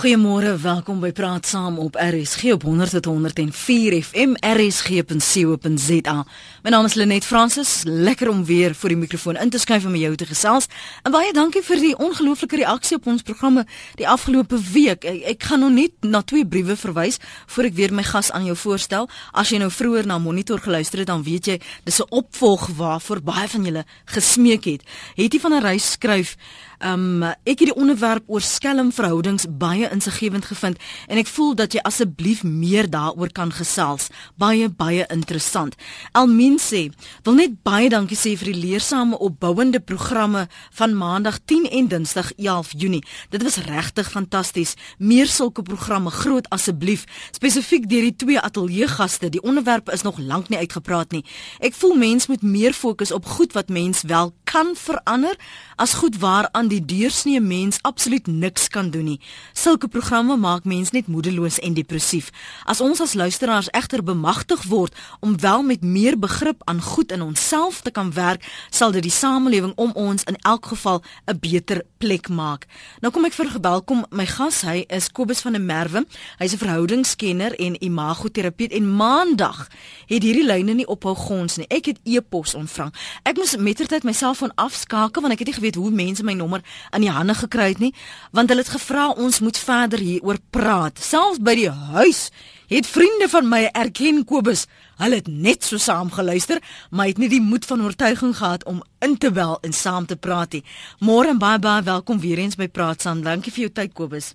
Goeiemôre, welkom by Praat Saam op RSG op 100.104 FM rsg.co.za. My naam is Lenet Fransis, lekker om weer voor die mikrofoon in te skuif om met jou te gesels. En baie dankie vir die ongelooflike reaksie op ons programme die afgelope week. Ek, ek gaan nog net na twee briewe verwys voor ek weer my gas aan jou voorstel. As jy nou vroeër na Monitor geluister het, dan weet jy dis 'n opvolg waarvoor baie van julle gesmeek het. Hetie van 'n reis skryf Um ek het die onderwerp oor skelmverhoudings baie insiggewend gevind en ek voel dat jy asseblief meer daaroor kan gesels. Baie baie interessant. Elmien sê, wil net baie dankie sê vir die leersame opbouende programme van Maandag 10 en Dinsdag 11 Junie. Dit was regtig fantasties. Meer sulke programme groot asseblief, spesifiek deur die twee ateljee gaste. Die onderwerp is nog lank nie uitgepraat nie. Ek voel mens moet meer fokus op goed wat mens wel kan verander as goed waaraan die deursnee mens absoluut niks kan doen nie. Sulke programme maak mens net moedeloos en depressief. As ons as luisteraars egter bemagtig word om wel met meer begrip aan goed in onsself te kan werk, sal dit die samelewing om ons in elk geval 'n beter plek maak. Nou kom ek vir gebelkom my gas, hy is Kobus van der Merwe. Hy's 'n verhoudingskenner en imagoterapeut en maandag het hierdie lyne nie ophou gons nie. Ek het e-pos ontvang. Ek moes mettertyd myself van afskakel want ek het nie geweet hoe mense my nommer in die hande gekry het nie, want hulle het gevra ons moet verder hieroor praat. Selfs by die huis het vriende van my erken Kobus. Hulle het net so saam geluister, maar het nie die moed van oortuiging gehad om in te bel en saam te praat nie. Môre en baie baie welkom weer eens by Praat saam. Dankie vir jou tyd Kobus.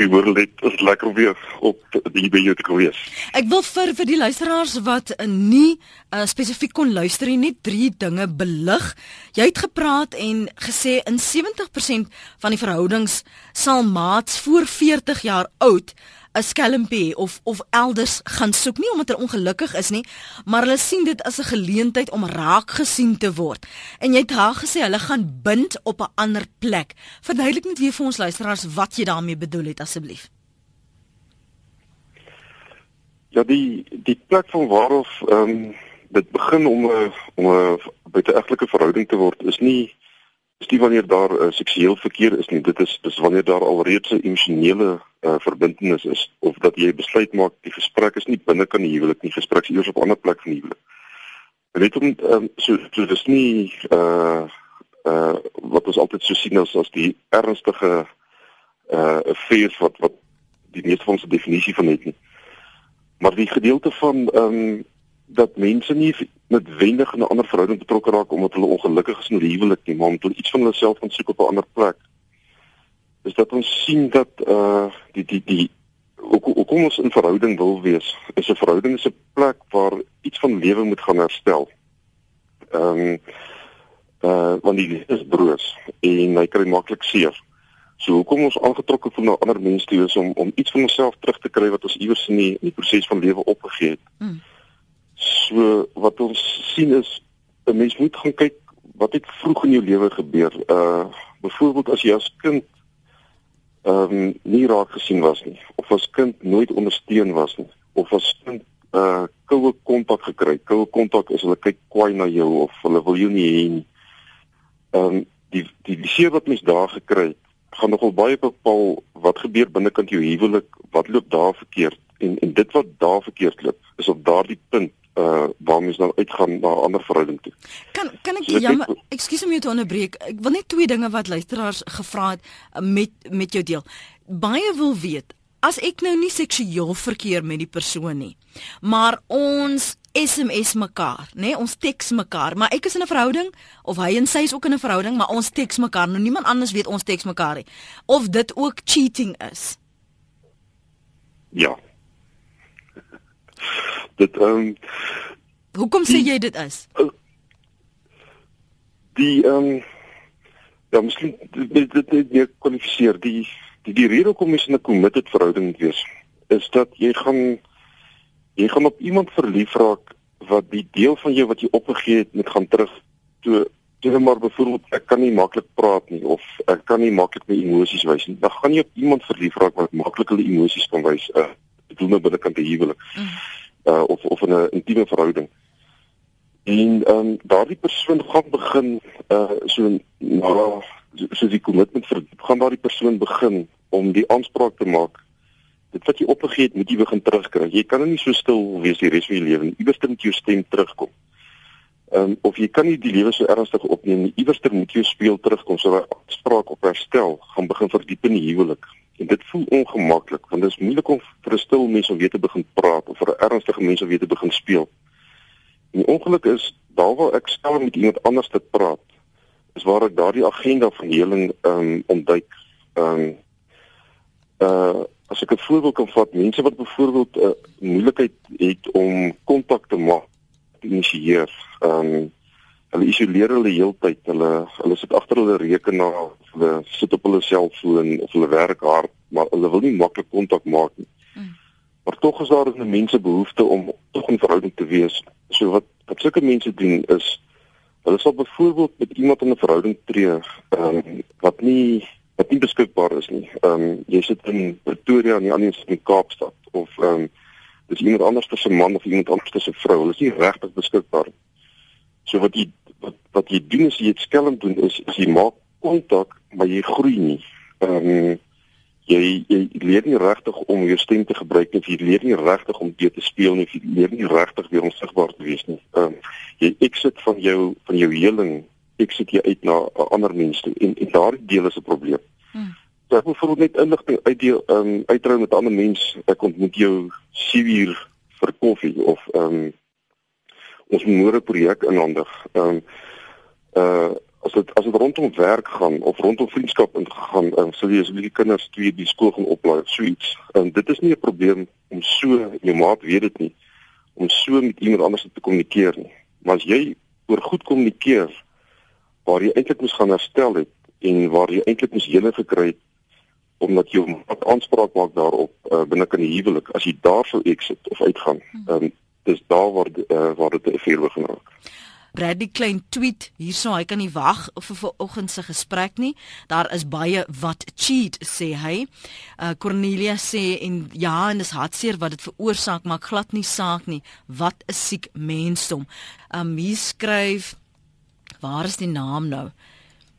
Ek word dit is lekker weer op die by jou te wees. Ek wil vir vir die luisteraars wat nie uh, spesifiek kon luister nie, net drie dinge belig. Jy het gepraat en gesê in 70% van die verhoudings sal maats voor 40 jaar oud 'n skelmpie of of elders gaan soek nie omdat hulle ongelukkig is nie, maar hulle sien dit as 'n geleentheid om raak gesien te word. En jy het haar gesê hulle gaan bind op 'n ander plek. Verduidelik net weer vir ons luisteraars wat jy daarmee bedoel het asseblief. Ja, die die plek van waarof ehm um, dit begin om 'n om 'n buiteegtelike verhouding te word is nie is nie wanneer daar uh, seksueel verkeer is nie. Dit is dis wanneer daar alreeds 'n emosionele uh, verbintenis is of dat jy besluit maak die gesprek is nie binne kan die huwelik nie, gesprek is eers op 'n ander plek van die huwelik. Net om um, so so dis nie uh uh wat ons altyd so sien as as die ernstige uh fees wat wat die meeste van ons definisie van het nie. Maar die gedeelte van ehm um, dat mense nie noodwendig in 'n ander verhouding betrokke raak omdat hulle ongelukkig is in die huwelik nie, maar omdat hulle iets van hulle self gaan soek op 'n ander plek. Is dat ons sien dat uh die die die hoe hoe kom ons in verhouding wil wees? Is 'n verhouding is 'n plek waar iets van lewe moet gaan herstel. Ehm um, uh want die is broos en hy kry maklik seer. So hoekom ons aangetrokke voel na ander mense toe is om om iets van onsself terug te kry wat ons iewers in die, in die proses van lewe opgegee het. Hmm. So wat ons sien is 'n mens moet gaan kyk wat het vroeg in jou lewe gebeur. Uh byvoorbeeld as jy as kind ehm um, nie raak gesien was nie of as kind nooit ondersteun was nie of as kind uh koue kontak gekry. Koue kontak is hulle kyk kwaai na jou of hulle wil jou nie hê nie. Ehm um, die die die seer wat mens daar gekry het, gaan nogal baie bepaal wat gebeur binnekant jou huwelik, wat loop daar verkeerd en en dit wat daar verkeerd loop is op daardie punt uh waar mens nou uitgaan na 'n ander verhouding toe. Kan kan ek so, jammer, ekskuus om jou te onderbreek. Ek wil net twee dinge wat luisteraars gevra het uh, met met jou deel. Baie wil weet as ek nou nie seksueel verkeer met die persoon nie, maar ons SMS mekaar, nê? Nee, ons teks mekaar, maar ek is in 'n verhouding of hy en sy is ook in 'n verhouding, maar ons teks mekaar. Nou niemand anders weet ons teks mekaar nie. Of dit ook cheating is. Ja, dit ehm um, Hoekom sê jy dit is? Uh, die ehm um, ja, miskien dit dit dit nie kwalifiseer die die die rede hoekom jy in 'n committed verhouding wees is dat jy gaan jy gaan op iemand verlief raak wat die deel van jou wat jy opgegee het moet gaan terug toe Jy maar byvoorbeeld ek kan nie maklik praat nie of ek kan nie maklik my emosies wys nie. Dan gaan jy op iemand verlief raak wat maklik hulle emosies kan wys. Uh, ek bedoel nou binnekant die huwelik. Mm uh, of of in 'n intieme verhouding. En ehm um, daardie persoon gaan begin uh so na so die kommitment vir gaan daardie persoon begin om die aanspraak te maak dit wat jy opgegee het, moet jy begin terugkry. Jy kan nie so stil wees die res van jou lewe nie. Iewers moet jou stem terugkom. Ehm um, of jy kan nie die lewe so ernstig opneem nie. Iewers moet jou speel terugkom sodat aanspraak op herstel gaan begin verdiep in die huwelik. En dit voel ongemaklik want dit is moeilik om vir 'n stil mens om weer te begin praat of vir 'n ernstige mens om weer te begin speel. En die ongeluk is daar waar ek stel met iemand anders te praat is waar ek daardie agenda van heling um, ontduik. Um, uh as ek 'n voorbeeld kan vat, mense wat byvoorbeeld 'n uh, moeilikheid het om kontak te maak, te initieer, um, hulle isoleer hulle heeltyd. Hulle hulle sit agter hulle rekenaar, hulle sit op hulle selfoon of hulle werk hard, maar hulle wil nie maklik kontak maak nie. Mm. Maar tog is daar 'n mense behoefte om tog 'n verhouding te wees. So wat wat sulke mense doen is hulle sal byvoorbeeld met iemand in 'n verhouding tree, ehm um, wat nie wat nie beskikbaar is nie. Ehm um, jy sit in Pretoria en die ander is in Kaapstad of ehm um, dis iemand anders tussen man of iemand anders tussen vrou. Hulle is nie regtig beskikbaar. So wat jy wat wat jy doen is jy het skelm doen is, is jy maak kontak maar jy groei nie. Ehm um, jy jy leer nie regtig om jou stem te gebruik nie. Jy leer nie regtig om te speel nie. Jy leer nie regtig weer onsigbaar te wees nie. Ehm um, jy exit van jou van jou heling ek sit jy uit na 'n ander mens toe en en daardie deel is 'n probleem. Hmm. So ek wil vir net inligting uitdeel ehm um, uitrou met 'n ander mens. Ek ontmoet jou 7 uur vir koffie of ehm um, ons môre projek inhandig. Ehm um, uh as dit as dit rondom werk gaan of rondom vriendskap ingegaan, um, sal jy as die kinders twee die skool gaan oplaai, so iets. En um, dit is nie 'n probleem om so jou maat weet dit nie om so met iemand anders te kommunikeer nie. Maar as jy oor goed kommunikeer waar jy eintlik moes gaan herstel het en waar jy eintlik moes hele gekry het omdat jy wat aanspraak maak daarop uh, binne kan die huwelik as jy daar sou exit of uitgaan. Hmm. Ehm um, dis daar waar uh, waar dit 'n vuur begin raak. Bradley klein tweet hierso hy kan nie wag vir vanoggend se gesprek nie. Daar is baie wat cheat sê hy. Uh Cornelia sê en ja en dis hartseer wat dit veroorsaak maar glad nie saak nie. Wat 'n siek mensdom. Um hier skryf waar is die naam nou?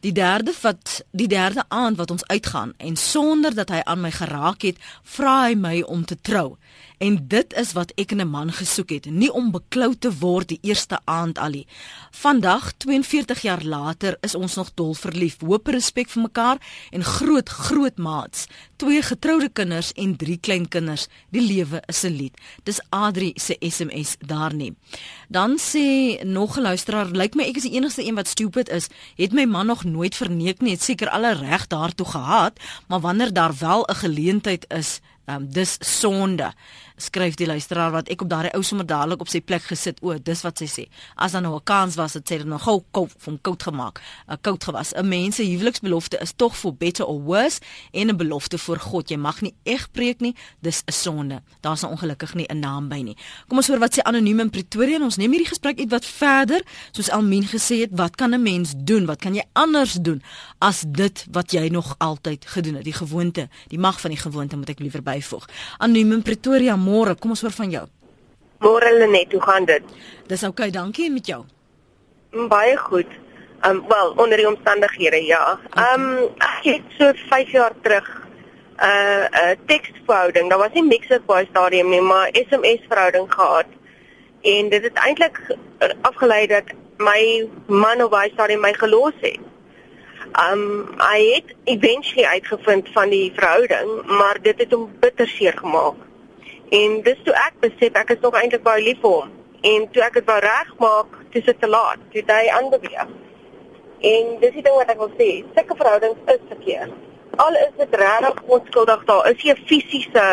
Die derde wat die derde aand wat ons uitgaan en sonder dat hy aan my geraak het, vra hy my om te trou. En dit is wat ek in 'n man gesoek het, nie om beklou te word die eerste aand alie. Vandag, 42 jaar later, is ons nog dol verlief, hoop respek vir mekaar en groot groot maats, twee getroude kinders en drie kleinkinders. Die lewe is 'n lied. Dis Adri se SMS daar nie. Dan sê nog 'n luisteraar, lyk my ek is die enigste een wat stupid is, het my man nog nooit verneek nie, het seker alle reg daartoe gehad, maar wanneer daar wel 'n geleentheid is, um, dis sonde skryf die luisteraar wat ek op daardie ou sommer dadelik op sy plek gesit o dis wat sy sê. As dan nou 'n kans was het sy dit nog gou koud van koud gemaak 'n koud gewas. 'n mens se huweliksbelofte is tog for better or worse en 'n belofte voor God. Jy mag nie eg preek nie dis 'n sonde. Daar's nou ongelukkig nie 'n naam by nie. Kom ons hoor wat sê anoniem in Pretoria en ons neem hierdie gesprek ietwat verder soos Almien gesê het wat kan 'n mens doen? Wat kan jy anders doen as dit wat jy nog altyd gedoen het? Die gewoonte die mag van die gewoonte moet ek liewer byvoeg. Anoniem in Pretoria Môre, kom ons hoor van jou. Môre Lenet, hoe gaan dit? Dis oukei, okay, dankie met jou. Mm, baie goed. Ehm um, wel, onder die omstandighede, ja. Ehm um, ek het so 5 jaar terug 'n uh, 'n uh, teksverhouding. Daar was nie mixer by stadium nie, maar SMS verhouding gehad. En dit het eintlik afgelei dat my man op daai stadium my gelos het. Um hy het eventually uitgevind van die verhouding, maar dit het hom bitter seer gemaak. En dis toe ek besef ek is nog eintlik baie lief vir hom. En toe ek dit wou regmaak, dis dit te laat. Toe hy aanbeweeg. En dis die ding wat ek wil sê, sulke verhoudings is verkeerd. Al is dit regtig onskuldig daar, is nie 'n fisiese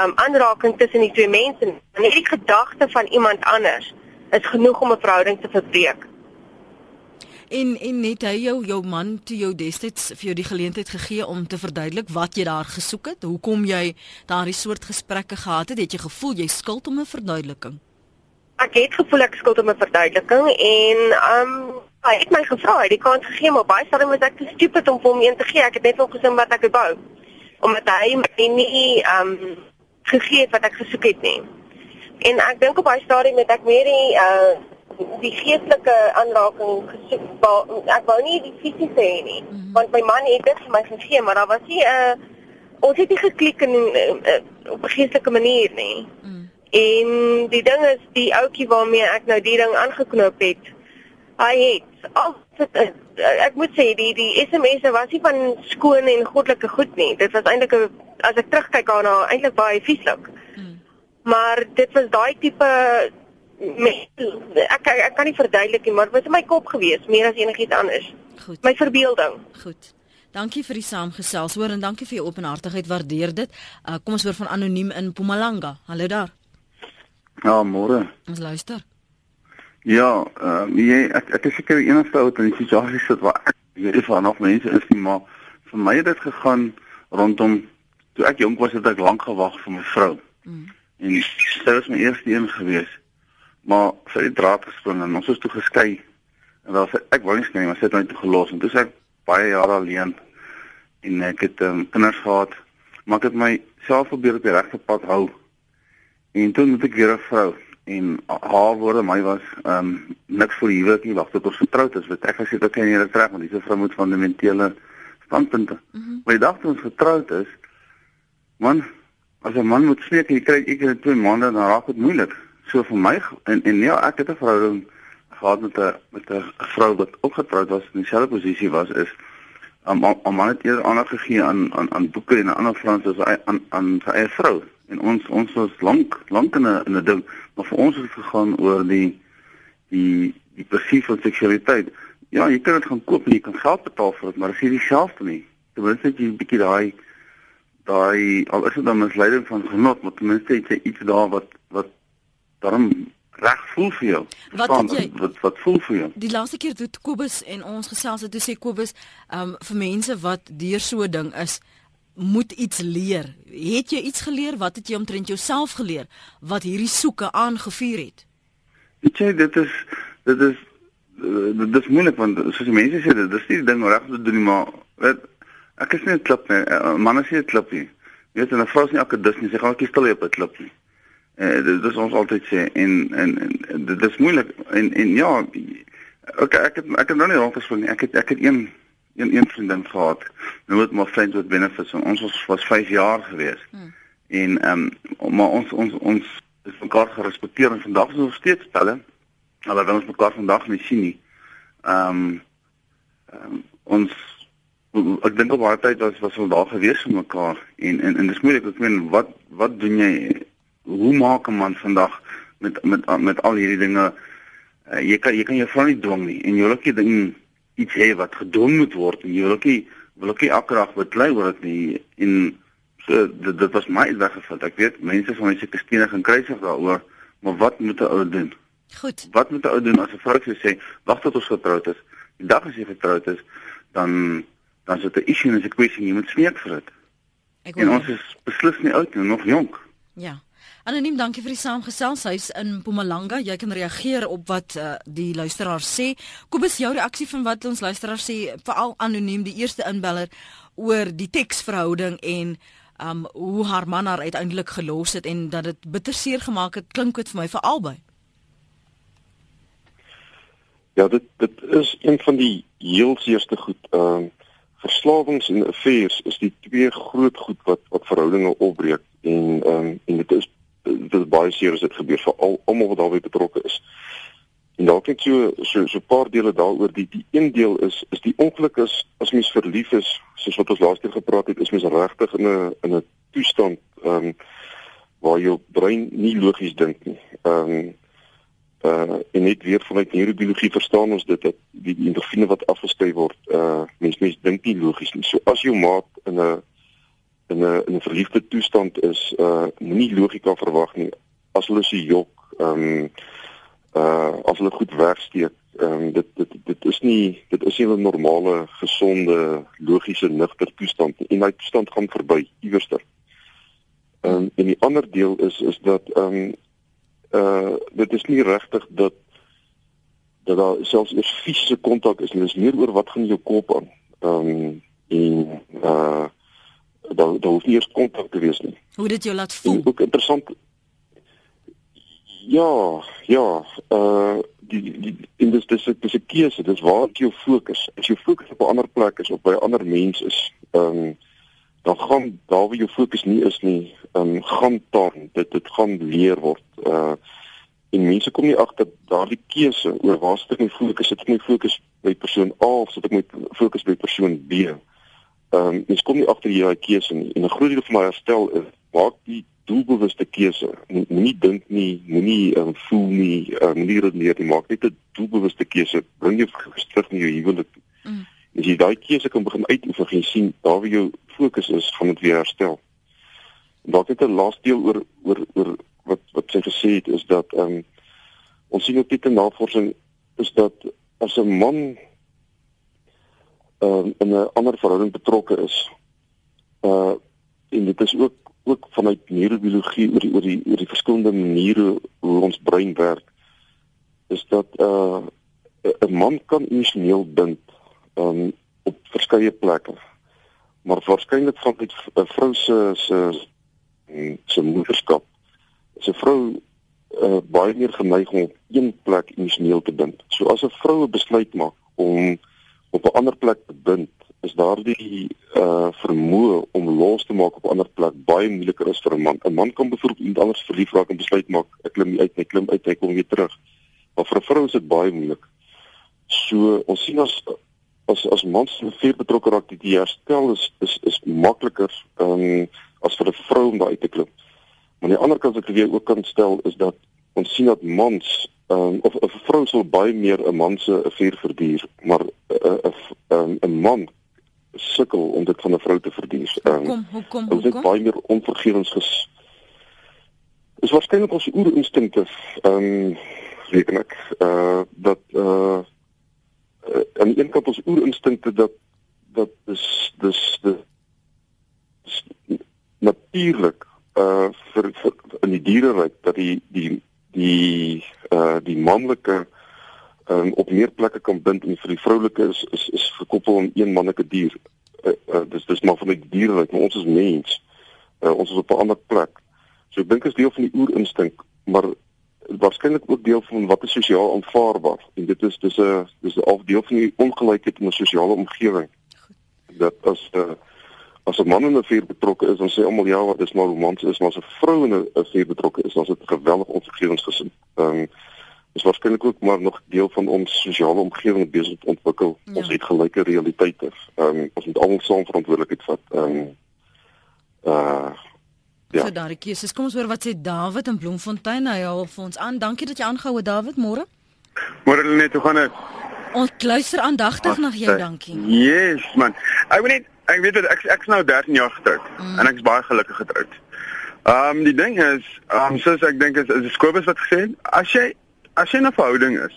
um aanraking tussen die twee mense nie. Net die gedagte van iemand anders is genoeg om 'n verhouding te verbreek. En en net hy jou jou man toe jou destyds vir jou die geleentheid gegee om te verduidelik wat jy daar gesoek het. Hoekom jy daardie soort gesprekke gehad het? Het jy gevoel jy skuld om 'n verduideliking? Ek het gevoel ek skuld om 'n verduideliking en um hy het my gevra, hy het die kans gegee maar baie stadium was ek te stupid om hom een te gee. Ek het net wil gesien wat ek wou. Omdat hy my nie um gegee het wat ek gesoek het nie. En ek dink op baie stadium het ek weer die uh die geestelike aanraking gesoek. Ek wou nie die fisiese hê nie, mm -hmm. want my man het dit vir my gegee, maar daar was nie 'n ons het nie geklik in uh, op 'n geestelike manier nie. Mm. En die ding is die ouetjie waarmee ek nou die ding aangeknoop het. Hy het al dit ek moet sê die die SMS'e was nie van skoon en goddelike goed nie. Dit was eintlik as ek terugkyk daarna eintlik baie vieslik. Mm. Maar dit was daai tipe ek, ek ek kan nie verduidelik nie, maar dit was in my kop gewees meer as enigiets anders. Goed. My verbeelding. Goed. Dankie vir die saamgesels hoor en dankie vir jou openhartigheid. Waardeer dit. Uh, kom ons hoor van anoniem in Mpumalanga. Hallo daar. Ja, môre. Ons luister. Ja, ehm uh, jy ek ek is seker die enigste ou wat in die situasie sit waar ek weet van nog mense is nie, maar vir my het dit gegaan rondom toe ek jonk was het ek lank gewag vir my vrou. Mm. En sy was my eerste een geweest maar sy het draad gespring en ons is toe geskei. En daar sê ek wou nie skei, maar sy het my toe gelos en toe sê ek baie jare alleen en ek het um, kinders gehad, maar ek het myself probeer op die regte pad hou. En toe moet ek weer 'n vrou en haar woorde my was ehm um, niks vir huwelik nie, wag tot ons getroud is. Wat ek gesê het ek kan nie dit reg want dis 'n vrou moet fundamentele standpunte. Mm -hmm. Maar die dag toe ons getroud is, man, as 'n man moet en jy kry ek in 2 maande dan raak dit moeilik. So vir my en en ja, ek het 'n verhouding gehad met 'n met 'n vrou wat ook getroud was in dieselfde posisie was is om om man het eerder aandag gegee aan aan aan boeke en 'n ander Frans as aan aan sy eie vrou. En ons ons was lank lank in 'n in 'n ding, maar vir ons het dit gegaan oor die die die presies van seksualiteit. Ja, jy kan dit gaan koop en jy kan geld betaal vir dit, maar as jy dieselfde nie, ten minste jy 'n bietjie daai daai al is dit dan misleiding van genot, maar ten minste jy iets daar wat wat daarom reg voel vir jou. Wat het jy wat wat voel vir jou? Die laaste keer toe Kobus en ons gesels het, toe sê Kobus, ehm um, vir mense wat deur so 'n ding is, moet iets leer. Het jy iets geleer? Wat het jy omtrent jouself geleer wat hierdie soeke aangevuur het? Weet jy, dit is dit is dit is moeilik want soos die mense sê, dit is nie die ding reg te doen nie, maar weet ek is nie 'n klip nie. Manne sê 'n klip nie. Jy weet, 'n vrou is nie elke dis nie. Sy gaan net stil op 'n klip nie. Eh dit is ons altyd sê en en, en dit is moeilik en en ja okay ek het ek het nou nie rondgespring ek het ek het een een een vriendin gehad. Nou met my friends with benefits. En ons was was 5 jaar gewees. Hmm. en ehm um, maar ons ons ons is mekaar gerespekteer en vandag is ons steeds pelle alhoewel ons mekaar vandag nie sien nie. Ehm um, um, ons ek dink op baie tyd was was ons daar gewees vir mekaar. En en en dis moeilik ek meen wat wat doen jy hoe maak 'n man vandag met met met al hierdie dinge? Uh, jy kan jy kan jou vrou nie dwing nie en jy wil ook nie ding iets hê wat gedoen moet word en jy wil ook nie wil ook nie akrag beklei word dit nie. En so dit, dit was my weggevat ek weet mense van my seker stenig en kruisig daaroor maar wat moet 'n ou doen? Goed. Wat moet 'n ou doen as 'n vrou sê wag tot ons getroud is. Die dag as jy getroud is dan dan is dit 'n issue en 'n kwessie. Jy moet smeek vir dit. En ons is beslis nie oud nie nog jonk. Ja Anoniem, dankie vir die saamgesels. Hy's in Mpumalanga. Jy kan reageer op wat uh, die luisteraar sê. Kobus, jou reaksie van wat ons luisteraar sê, veral anoniem, die eerste inbeller oor die teksverhouding en um hoe haar man haar uiteindelik gelos het en dat dit bitterseer gemaak het. Klink dit vir my vir albei? Ja, dit dit is een van die heel seerste goed. Ehm uh, verslawings en affairs is die twee groot goed wat wat verhoudinge opbreek en um, en dit is dit baie seer as dit gebeur vir al almal wat daarbey betrokke is. En dalk net so so so 'n paar dele daaroor die die een deel is is die ongeluk is as mens verlief is soos wat ons laas keer gepraat het is mens regtig in 'n in 'n toestand ehm um, waar jou brein nie logies dink nie. Ehm um, uh en net weer vanuit neurobiologie verstaan ons dit dat die endorfine wat afgeskei word uh mens mens dink nie logies nie. So as jou maat in 'n in 'n in 'n verliefde toestand is uh nie logika verwag nie as hulle se jok ehm um, uh as hulle goed wegsteek ehm um, dit dit dit is nie dit is nie 'n normale gesonde logiese nugter toestand nie en daai toestand gaan verby iewerster. Ehm um, en die ander deel is is dat ehm um, uh dit is nie regtig dat dat daar selfs eers fisiese kontak is nie dis meer oor wat gaan jou kop aan. Ehm um, en uh daar daar hoef nie eers kontak te wees nie. Hoe dit jou laat voel? En ook interessant. Ja, ja, uh die die in dis dis dis 'n keuse, dis waar jy jou fokus. As jou fokus op 'n ander plek is of by 'n ander mens is, ehm um, dan gaan daar waar jou fokus nie is nie, ehm um, gaan dan dit dit gaan leer word. Uh en mense kom nie agter daardie keuse oor waar sit ek my fokus? Sit ek my fokus by persoon A of sit ek my fokus by persoon B? Ehm um, mens kom nie agter jy daai keuse nie. En 'n groot deel van my herstel is maak die doelbewuste keuse. Moenie dink nie, moenie um, voel nie, uh, moenie redeneer nie, maak net 'n doelbewuste keuse. Bring jou terug in jou huwelik. Mm. As jy daai keuse kan begin uitoefen, gaan jy sien daar waar jou fokus is, gaan dit weer herstel. Dalk net 'n laaste deel oor oor oor wat wat sy gesê het is dat ehm um, ons sien ook dit in navorsing is dat as 'n man ehm um, in 'n ander verhouding betrokke is uh en dit is ook ook vanuit neurobiologie oor die oor die oor die verskillende maniere hoe ons brein werk is dat uh 'n man kan emosioneel dink um, op verskeie plekke maar waarskynlik van 'n vrou se se se moederskap 'n vrou uh, baie meer geneig om op een plek emosioneel te bind. So as 'n vrou 'n besluit maak om op 'n ander plek te bind, is daardie uh vermoë om los te maak op 'n ander plek baie moeiliker as vir 'n man. 'n Man kan byvoorbeeld iemand anders verlief raak en besluit maak ek klim uit, ek klim uit, ek kom weer terug. Maar vir 'n vrou is dit baie moeilik. So ons sien as as as mans vir betrokke raak die herstel is is is makliker um, as vir 'n vrou om daar uit te klim. Maar aan die ander kant wat ek weer ook kan stel is dat ons sien dat mans um, of 'n vrou sal baie meer 'n man se vuur verduur, maar 'n 'n man sukkel om dit van 'n vrou te verduur. Um, kom, hoekom, hoekom? Dit is baie meer onvergewensges. Is waarskynlik ons oerinstinkte, ehm um, reken ek, uh dat uh uh, aan die een kant ons oerinstinkte dat dat is dis dis natuurlik uh vir, vir in die diereryk dat die die die uh die manlike um, op meer plekke kan bind en vir die vroulike is is is gekoppel aan een mannelike dier. Uh, uh dis dis maar van die diereryk, maar ons is mens. Uh ons is op 'n ander plek. So ek dink is deel van die oerinstink, maar waarskynlik ook deel van wat is sosiaal aanvaarbaar en dit is dis 'n dis 'n afdeel van die ongelykheid in 'n sosiale omgewing. Dat as 'n uh, as 'n man in 'n vuur betrokke is, dan sê almal ja, wat is maar romanties, maar as 'n vrou in 'n vuur betrokke is, dan is dit geweldig onvergewensgesind. Ehm um, is waarskynlik ook maar nog deel van ons sosiale omgewing besig te ontwikkel. Ja. Ons het gelyke realiteite. Ehm um, ons moet almal saam verantwoordelikheid vat. Ehm um, uh Ja. Vir daardie keuses. Kom ons hoor wat sê David in Bloemfontein. Hy hou vir ons aan. Dankie dat jy aangehou het David. Môre. Môre net, hoe gaan dit? Ons luister aandagtig na jou, dankie. Yes, man. Ek weet net ek weet ek ek's nou 13 jaar getroud mm. en ek's baie gelukkig getroud. Ehm um, die ding is, ehm um, soos ek dink is is Kobus wat gesê het, as jy as jy 'n verhouding is,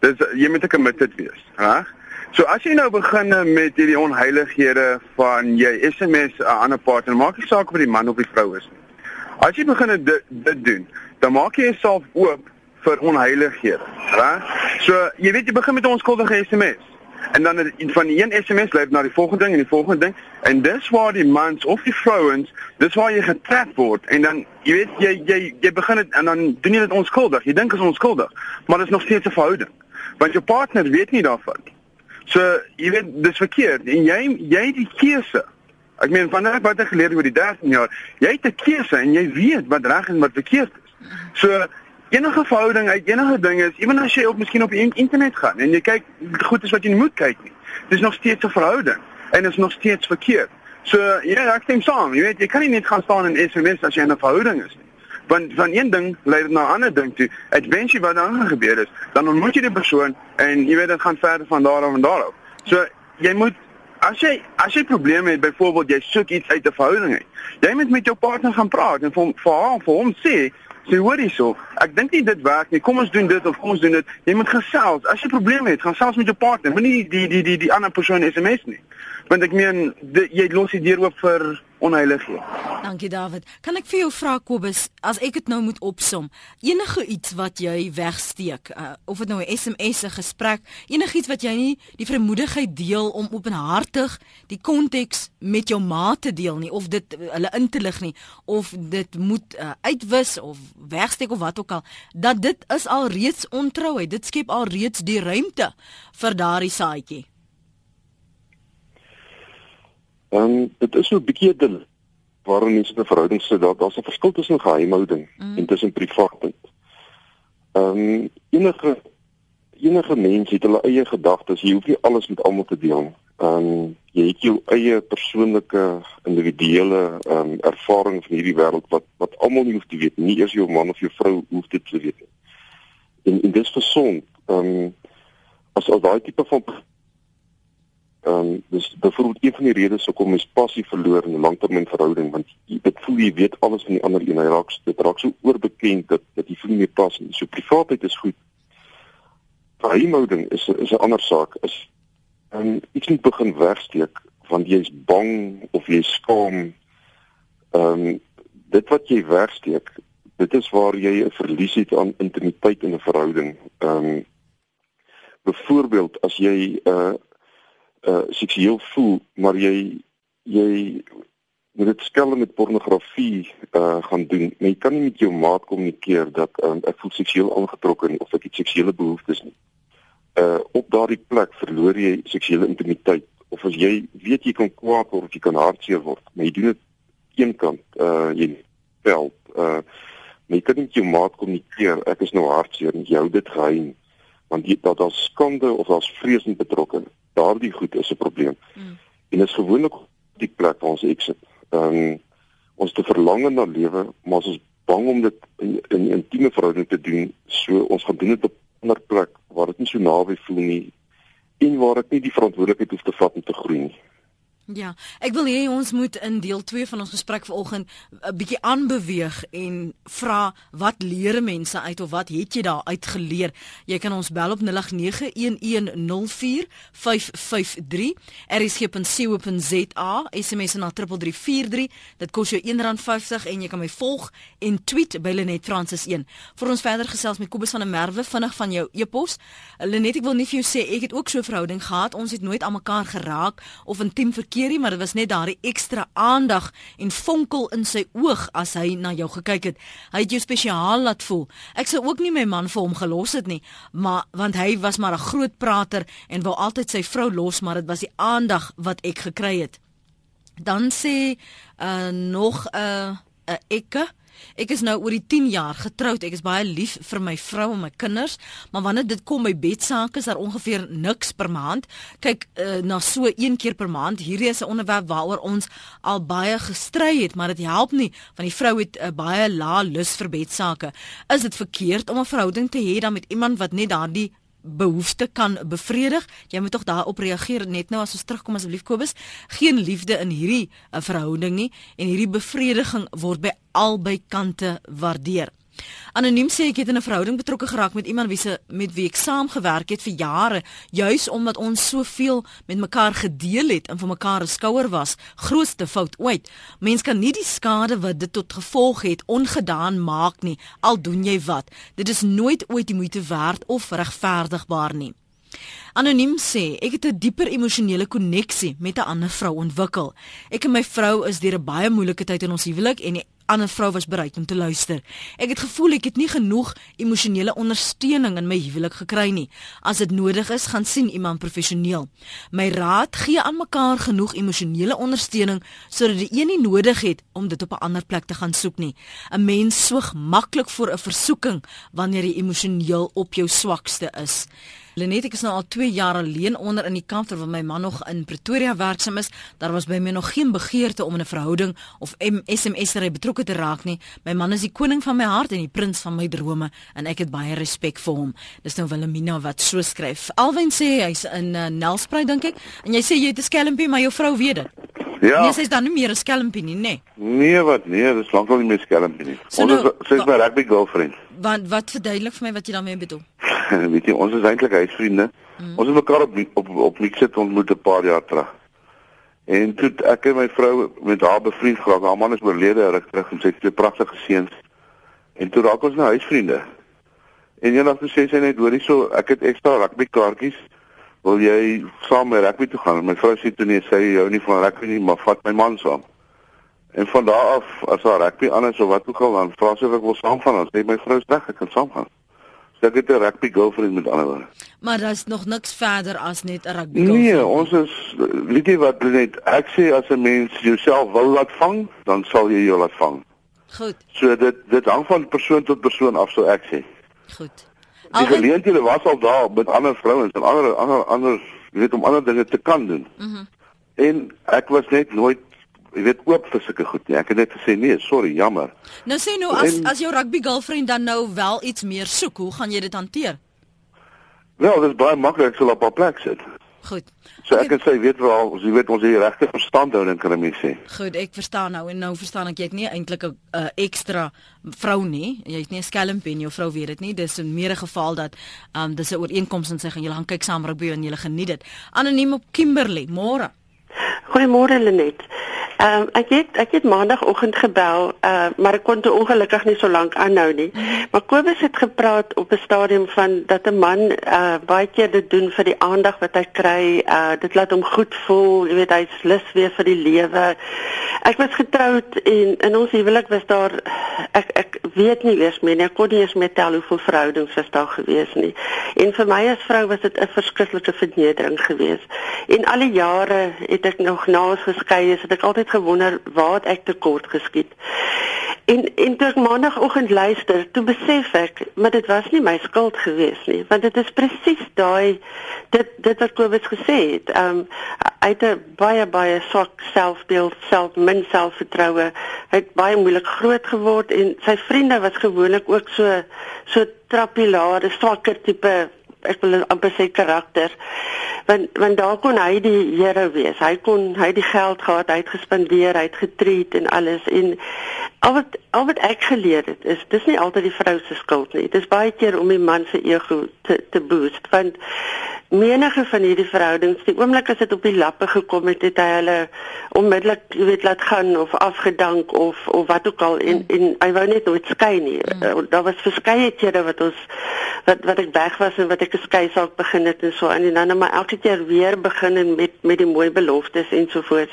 dis jy moet 'n committed wees, reg? So as jy nou begin met hierdie onheilighede van jy SMS 'n ander partner, maak nie saak of dit die man of die vrou is nie. As jy begin dit dit doen, dan maak jy jouself oop vir onheilighede, reg? So jy weet jy begin met 'n onskuldige SMS en dan van die een SMS lei na die volgende ding en die volgende ding. En dis waar die mans of die vrouens dis waar jy getrap word. En dan jy weet jy jy jy begin dit en dan doen jy dit onskuldig. Jy dink is onskuldig maar dit is nog steeds 'n verhouding. Want jou partner weet nie daarvan so jy weet dis verkeerd. En jy jy die keuse. Ek meen vanaf wat ek geleer oor die 13 jaar jy het 'n keuse en jy weet wat reg en wat verkeerd is. So enige verhouding uit enige ding is, ewen as jy op miskien op die internet gaan en jy kyk goed is wat jy nie moet kyk nie. Dis nog steeds 'n verhouding en is nog steeds verkeerd. So ja, ek stem saam. Jy weet, jy kan nie net gaan staan in SMS as jy in 'n verhouding is nie. Want van een ding lei dit na 'n ander ding toe. Adventure wat dan gebeur is, dan ontmoet jy die persoon en jy weet dit gaan verder van daar af en daar af. So jy moet as jy as jy probleme het, byvoorbeeld jy soek iets uit 'n verhouding uit. Jy moet met jou partner gaan praat en vir haar vir hom sê Sê hoor hierso, ek dink nie dit werk nie. Kom ons doen dit of kom ons doen dit. Jy moet gesels. As jy probleme het, gaan selfs met jou partner, moenie die die die die ander persoon SMS nie. Want ek meen die, jy los die deur oop vir onheilige. Dankie David. Kan ek vir jou vra Kobus, as ek dit nou moet opsom, enige iets wat jy wegsteek, uh, of dit nou 'n SMS, 'n gesprek, enigiets wat jy nie die vermoedigheid deel om openhartig die konteks met jou ma te deel nie of dit uh, hulle in te lig nie of dit moet uh, uitwis of wegsteek of wat ook al, dat dit is al reeds ontrouheid. Dit skep al reeds die ruimte vir daardie saadjie. Ehm um, dit is so 'n bietjie dil waarin mense 'n verhouding sit. Daar daar's 'n verskil tussen geheimhouding mm. en tussen privaatheid. Ehm um, enige enige mens het hulle eie gedagtes. Jy hoef nie alles met almal te deel nie. Ehm um, jy het jou eie persoonlike individuele ehm um, ervaring van hierdie wêreld wat wat almal nie hoef te weet nie. Eers jou man of jou vrou hoef dit te weet. En en dis gesond. Ehm um, as al daai tipe van Ehm um, dis byvoorbeeld een van die redes hoekom mens passie verloor in 'n langtermynverhouding want jy dit voel jy weet alles van die ander een. Hy raak dit raak so oorbekend dat dat jy voel nie meer pas nie. So privaatheid is goed. Verhouding is is 'n ander saak. Is en um, iets moet begin wegsteek want jy's bang of jy's skaam. Ehm um, dit wat jy wegsteek, dit is waar jy 'n verlies het aan intimiteit in 'n verhouding. Ehm um, byvoorbeeld as jy 'n uh, uh seksueel voel, maar jy jy moet dit skelm met pornografie uh gaan doen. Maar jy kan nie met jou maat kommunikeer dat um, ek voel seksueel aangetrokke of ek het seksuele behoeftes nie. Uh op daardie plek verloor jy seksuele intimiteit of as jy weet jy kan kwaad word of jy kan hartseer word, maar jy doen dit eenkant uh jy vel uh jy kan nie met jou maat kommunikeer ek is nou hartseer en jy hou dit geheim want jy dat daar skande of daar's vrees in betrokke daardie goed is 'n probleem. Mm. En is gewoonlik die plek waar ons exit. Ehm um, ons te verlang na lewe, maar ons is bang om dit in 'n intieme verhouding te doen. So ons gaan doen dit op 'n ander plek waar dit nie so naby voel nie en waar ek nie die verantwoordelikheid hoef te vat om te groei nie. Ja, ek wil hê ons moet in deel 2 van ons gesprek vanoggend 'n bietjie aanbeweeg en vra wat leer mense uit of wat het jy daar uit geleer? Jy kan ons bel op 0891104553. rsg.co.za SMS na 3343. Dit kos jou R1.50 en jy kan my volg en tweet by Lenet Francis 1. Vir ons verder gesels met Kobus van der Merwe vinnig van jou e-pos. Lenet, ek wil nie vir jou sê ek het ook so 'n verhouding gehad. Ons het nooit aan mekaar geraak of intiem verkeer keer nie, maar dit was net daardie ekstra aandag en vonkel in sy oog as hy na jou gekyk het. Hy het jou spesiaal laat voel. Ek sou ook nie my man vir hom gelos het nie, maar want hy was maar 'n groot prater en wou altyd sy vrou los, maar dit was die aandag wat ek gekry het. Dan sê uh nog 'n uh, 'n ekke Ek is nou oor die 10 jaar getroud. Ek is baie lief vir my vrou en my kinders, maar wanneer dit kom by bedsake is daar ongeveer niks per maand. Kyk, uh, na so een keer per maand. Hierdie is 'n onderwerp waaroor ons al baie gestry het, maar dit help nie want die vrou het 'n uh, baie lae lus vir bedsake. Is dit verkeerd om 'n verhouding te hê dan met iemand wat net daardie behoefte kan bevredig. Jy moet tog daarop reageer net nou as ons terugkom asseblief Kobus. Geen liefde in hierdie uh, verhouding nie en hierdie bevrediging word by albei kante waardeer. Anoniem sê ek het in 'n verhouding betrokke geraak met iemand wie se met wie ek saamgewerk het vir jare, juis omdat ons soveel met mekaar gedeel het en vir mekaar 'n skouer was. Grootste fout ooit. Mens kan nie die skade wat dit tot gevolg het ongedaan maak nie, al doen jy wat. Dit is nooit ooit die moeite werd of regverdigbaar nie. Anoniem sê ek het 'n dieper emosionele koneksie met 'n ander vrou ontwikkel. Ek en my vrou is deur 'n baie moeilike tyd in ons huwelik en die ander vrou was bereid om te luister. Ek het gevoel ek het nie genoeg emosionele ondersteuning in my huwelik gekry nie. As dit nodig is, gaan sien iemand professioneel. My raad: gee aan mekaar genoeg emosionele ondersteuning sodat die een nie nodig het om dit op 'n ander plek te gaan soek nie. 'n Mens soog maklik voor 'n versoeking wanneer jy emosioneel op jou swakste is. Lenet ek is nou al 2 jaar alleen onder in die kamp terwyl my man nog in Pretoria werksaam is. Daar was by my nog geen begeerte om in 'n verhouding of SMS-ery betrokke te raak nie. My man is die koning van my hart en die prins van my drome en ek het baie respek vir hom. Dis nou Wilhelmina wat so skryf. Alwyn sê hy's in uh, Nelspruit dink ek en jy sê jy het 'n skelmpie maar jou vrou weet dit. Ja. Nee, sy's dan nie meer 'n skelmpie nie, nê? Nee. nee, wat nee, dis lankal nie meer skelmpie nie. So Ons nou, is sy's my rugby girlfriend. Wat wat verduidelik vir my wat jy daarmee bedoel? weet jy, ons is eintlik huisvriende. Mm. Ons het mekaar op op op Mixit ontmoet 'n paar jaar terug. En toe ek en my vrou met haar bevriend geraak. Haar man is oorlede reg terug en sy het twee pragtige seuns. En toe raak ons nou huisvriende. En eendag toe sê sy net hoorie so, ek het ekstra rugby kaartjies. Wil jy saam met rugby toe gaan? My vrou sê toe nee, sy hou nie van rugby nie, maar vat my man saam. En van daar af as haar rugby anders of wat ook al dan vra sy of ek wil saamgaan. Sy sê my vrou is reg, ek kan saamgaan Ek het 'n rugby girlfriend met ander woorde. Maar daar's nog niks verder as net 'n rugby Nee, girlfriend. ons is weet jy wat net ek sê as 'n mens jouself wil laat vang, dan sal jy jou laat vang. Goed, So dit dit hang van persoon tot persoon af, so ek sê. goed. Die Al geleenthede was al daar met ander vrouens en ander ander ander weet om ander dinge te kan doen. Mhm. En ek was net nooit jy weet oop vir sulke goed nie. Ek het net gesê nee, sorry, jammer. nou sê nou as En- as jou rugby girlfriend dan nou wel iets meer soek, hoe gaan jy dit hanteer? Wel, dit is baie maklik, ek sal op haar plek sit. Goed. So ek kan sê weet wel, ons jy weet ons het die regte verstandhouding kan ek mee sê. Goed, ek verstaan nou en nou verstaan ek jy het nie eintlik 'n uh, ekstra vrou nie. Jy het nie 'n skelmpie en jou vrou weet dit nie. Dis in meerder geval dat um dis 'n ooreenkoms en sy gaan julle gaan kyk saam rugby en julle geniet dit. Anoniem op Kimberley, môre. Goeiemôre Lenet. Ehm um, ek het ek het maandagooggend gebel, uh, maar ek kon toe ongelukkig nie so lank aanhou nie. Maar Kobus het gepraat op 'n stadium van dat 'n man uh, baie keer dit doen vir die aandag wat hy kry. Uh, dit laat hom goed voel, jy weet hy's lus weer vir die lewe. Ek was getroud en in ons huwelik was daar ek ek weet nie eers meer nie. Ek kon nie eens meer tel hoeveel verhoudings was daar gewees nie. En vir my as vrou was dit 'n verskriklike vernedering geweest. En al die jare het ek nog na ons geskei is, het ek altyd gewonder waar ek tekort geskiet. En en toe ek maandagooggend luister, toe besef ek, maar dit was nie my skuld geweest nie, want dit is presies daai dit dit wat Kobus gesê het. Ehm um, hy het 'n baie baie swak selfbeeld, self min selfvertroue. Hy het baie moeilik groot geword en sy vriende was gewoonlik ook so so trappilare, swakker tipe ek wil amper sê karakter want want daar kon hy die Here wees. Hy kon hy die geld gehad, hy het gespandeer, hy het getreat en alles en al wat al wat ek geleer het is dis nie altyd die vrou se skuld nie. Dis baie keer om die man se ego te te boost want menige van hierdie verhoudings, die oomblik as dit op die lappe gekom het, het hy hulle onmiddellik, jy weet, laat gaan of afgedank of of wat ook al en en hy wou net nooit skei nie. Mm. Daar was verskeie kere wat ons wat wat ek weg was en wat ek 'n skei saak begin het en so en, en dan maar elke keer weer begin met met die mooi beloftes en so voort.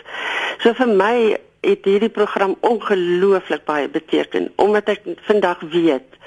So vir my het hierdie program ongelooflik baie beteken omdat ek vandag weet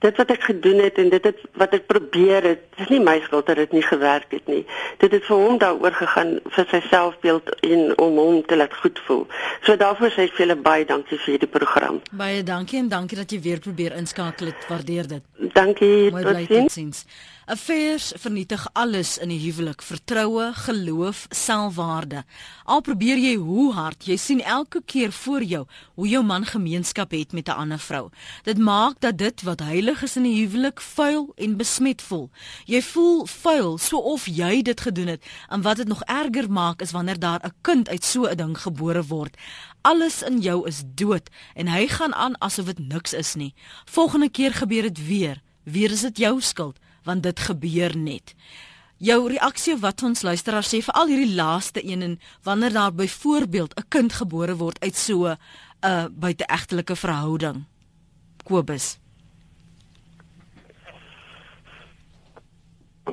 dit wat ek gedoen het en dit het wat ek probeer het, dis nie my skuld dat dit nie gewerk het nie. Dit het vir hom daaroor gegaan vir sy selfbeeld en om hom te laat goed voel. So daarvoor sê ek vir julle baie dankie vir hierdie program. Baie dankie en dankie dat jy weer probeer inskakel het. Waardeer dit. Dankie. Mooi bly Totsiens. totsiens. Affairs vernietig alles in die huwelik: vertroue, geloof, selfwaarde. Al probeer jy hoe hard, jy sien elke keer voor jou hoe jou man gemeenskap het met 'n ander vrou. Dit maak dat dit wat heilig is in die huwelik vuil en besmet voel. Jy voel vuil soof jy dit gedoen het. En wat dit nog erger maak is wanneer daar 'n kind uit so 'n ding gebore word. Alles in jou is dood en hy gaan aan asof dit niks is nie. Volgende keer gebeur dit weer. Weer is dit jou skuld want dit gebeur net. Jou reaksie wat ons luisteraars sê vir al hierdie laaste een en wanneer daar byvoorbeeld 'n kind gebore word uit so 'n uh, buiteegtelike verhouding. Kobus.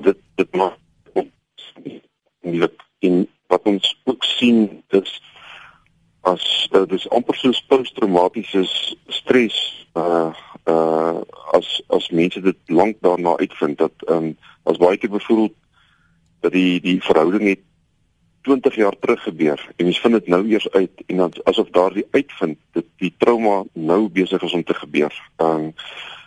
dit dit maak ons nie in wat ons ook sien is as uh, dis amper soos posttraumatiese stres uh uh as as mense dit lank daarna uitvind dat ehm um, as baie keer byvoorbeeld dat die die verhouding het 20 jaar terug gebeur en mens vind dit nou eers uit en dan asof daardie uitvind dat die trauma nou besig is om te gebeur. Ehm um,